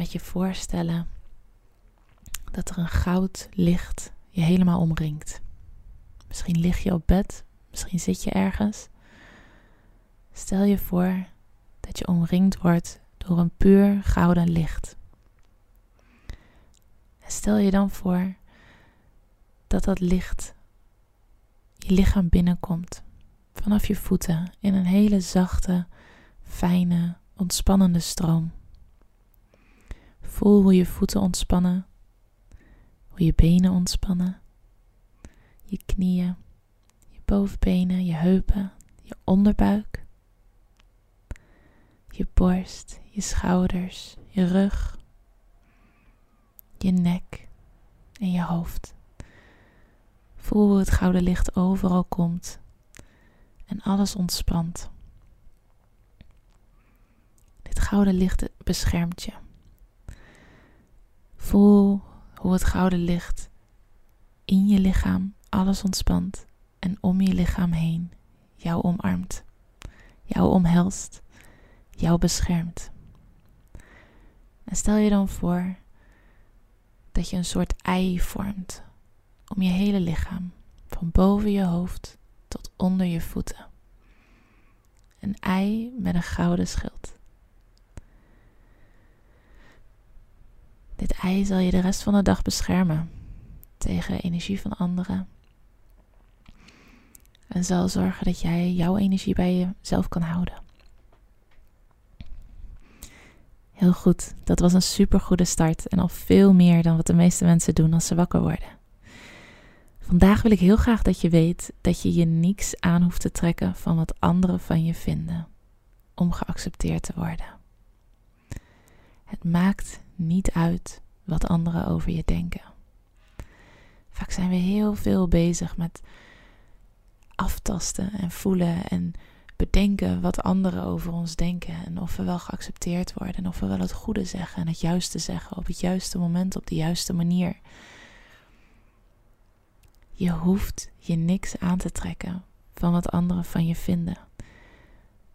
met je voorstellen dat er een goud licht je helemaal omringt. Misschien lig je op bed, misschien zit je ergens. Stel je voor dat je omringd wordt door een puur gouden licht. Stel je dan voor dat dat licht je lichaam binnenkomt, vanaf je voeten in een hele zachte, fijne, ontspannende stroom. Voel hoe je voeten ontspannen, hoe je benen ontspannen, je knieën, je bovenbenen, je heupen, je onderbuik, je borst, je schouders, je rug, je nek en je hoofd. Voel hoe het gouden licht overal komt en alles ontspant. Dit gouden licht beschermt je. Voel hoe het gouden licht in je lichaam alles ontspant en om je lichaam heen jou omarmt, jou omhelst, jou beschermt. En stel je dan voor dat je een soort ei vormt om je hele lichaam, van boven je hoofd tot onder je voeten. Een ei met een gouden schild. Ei zal je de rest van de dag beschermen tegen energie van anderen. En zal zorgen dat jij jouw energie bij jezelf kan houden. Heel goed, dat was een super goede start en al veel meer dan wat de meeste mensen doen als ze wakker worden. Vandaag wil ik heel graag dat je weet dat je je niks aan hoeft te trekken van wat anderen van je vinden om geaccepteerd te worden. Het maakt niet uit wat anderen over je denken. Vaak zijn we heel veel bezig met aftasten en voelen en bedenken wat anderen over ons denken en of we wel geaccepteerd worden en of we wel het goede zeggen en het juiste zeggen op het juiste moment op de juiste manier. Je hoeft je niks aan te trekken van wat anderen van je vinden.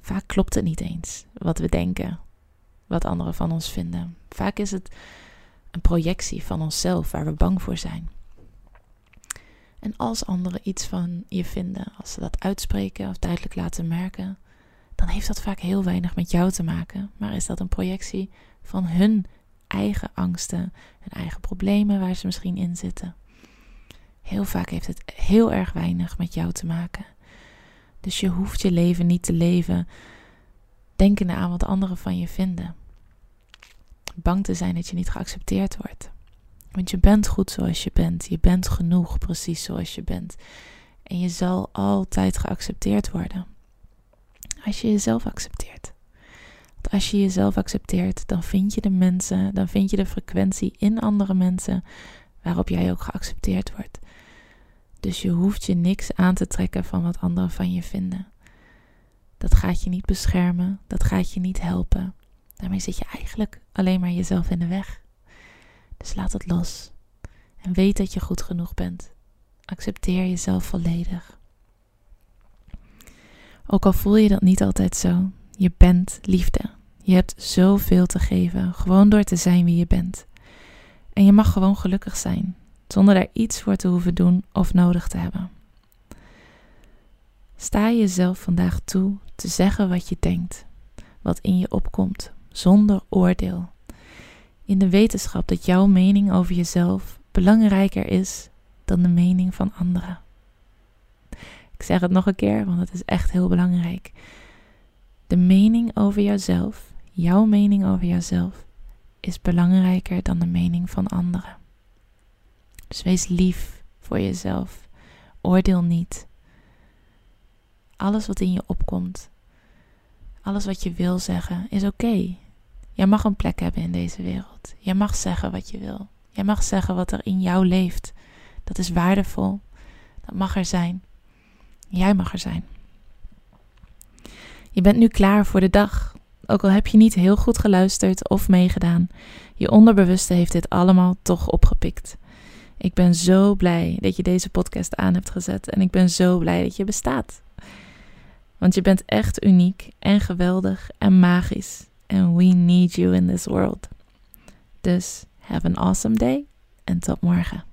Vaak klopt het niet eens wat we denken, wat anderen van ons vinden. Vaak is het een projectie van onszelf waar we bang voor zijn. En als anderen iets van je vinden, als ze dat uitspreken of duidelijk laten merken, dan heeft dat vaak heel weinig met jou te maken, maar is dat een projectie van hun eigen angsten, hun eigen problemen waar ze misschien in zitten. Heel vaak heeft het heel erg weinig met jou te maken. Dus je hoeft je leven niet te leven denkende aan wat anderen van je vinden. Bang te zijn dat je niet geaccepteerd wordt. Want je bent goed zoals je bent. Je bent genoeg precies zoals je bent. En je zal altijd geaccepteerd worden. Als je jezelf accepteert. Want als je jezelf accepteert, dan vind je de mensen, dan vind je de frequentie in andere mensen waarop jij ook geaccepteerd wordt. Dus je hoeft je niks aan te trekken van wat anderen van je vinden. Dat gaat je niet beschermen, dat gaat je niet helpen. Daarmee zit je eigenlijk alleen maar jezelf in de weg. Dus laat het los. En weet dat je goed genoeg bent. Accepteer jezelf volledig. Ook al voel je dat niet altijd zo, je bent liefde. Je hebt zoveel te geven, gewoon door te zijn wie je bent. En je mag gewoon gelukkig zijn, zonder daar iets voor te hoeven doen of nodig te hebben. Sta jezelf vandaag toe te zeggen wat je denkt, wat in je opkomt, zonder oordeel. In de wetenschap dat jouw mening over jezelf belangrijker is dan de mening van anderen. Ik zeg het nog een keer, want het is echt heel belangrijk. De mening over jouzelf, jouw mening over jouzelf, is belangrijker dan de mening van anderen. Dus wees lief voor jezelf. Oordeel niet. Alles wat in je opkomt, alles wat je wil zeggen, is oké. Jij mag een plek hebben in deze wereld. Jij mag zeggen wat je wil. Jij mag zeggen wat er in jou leeft. Dat is waardevol. Dat mag er zijn. Jij mag er zijn. Je bent nu klaar voor de dag. Ook al heb je niet heel goed geluisterd of meegedaan, je onderbewuste heeft dit allemaal toch opgepikt. Ik ben zo blij dat je deze podcast aan hebt gezet en ik ben zo blij dat je bestaat. Want je bent echt uniek en geweldig en magisch. And we need you in this world. Dus have an awesome day en tot morgen.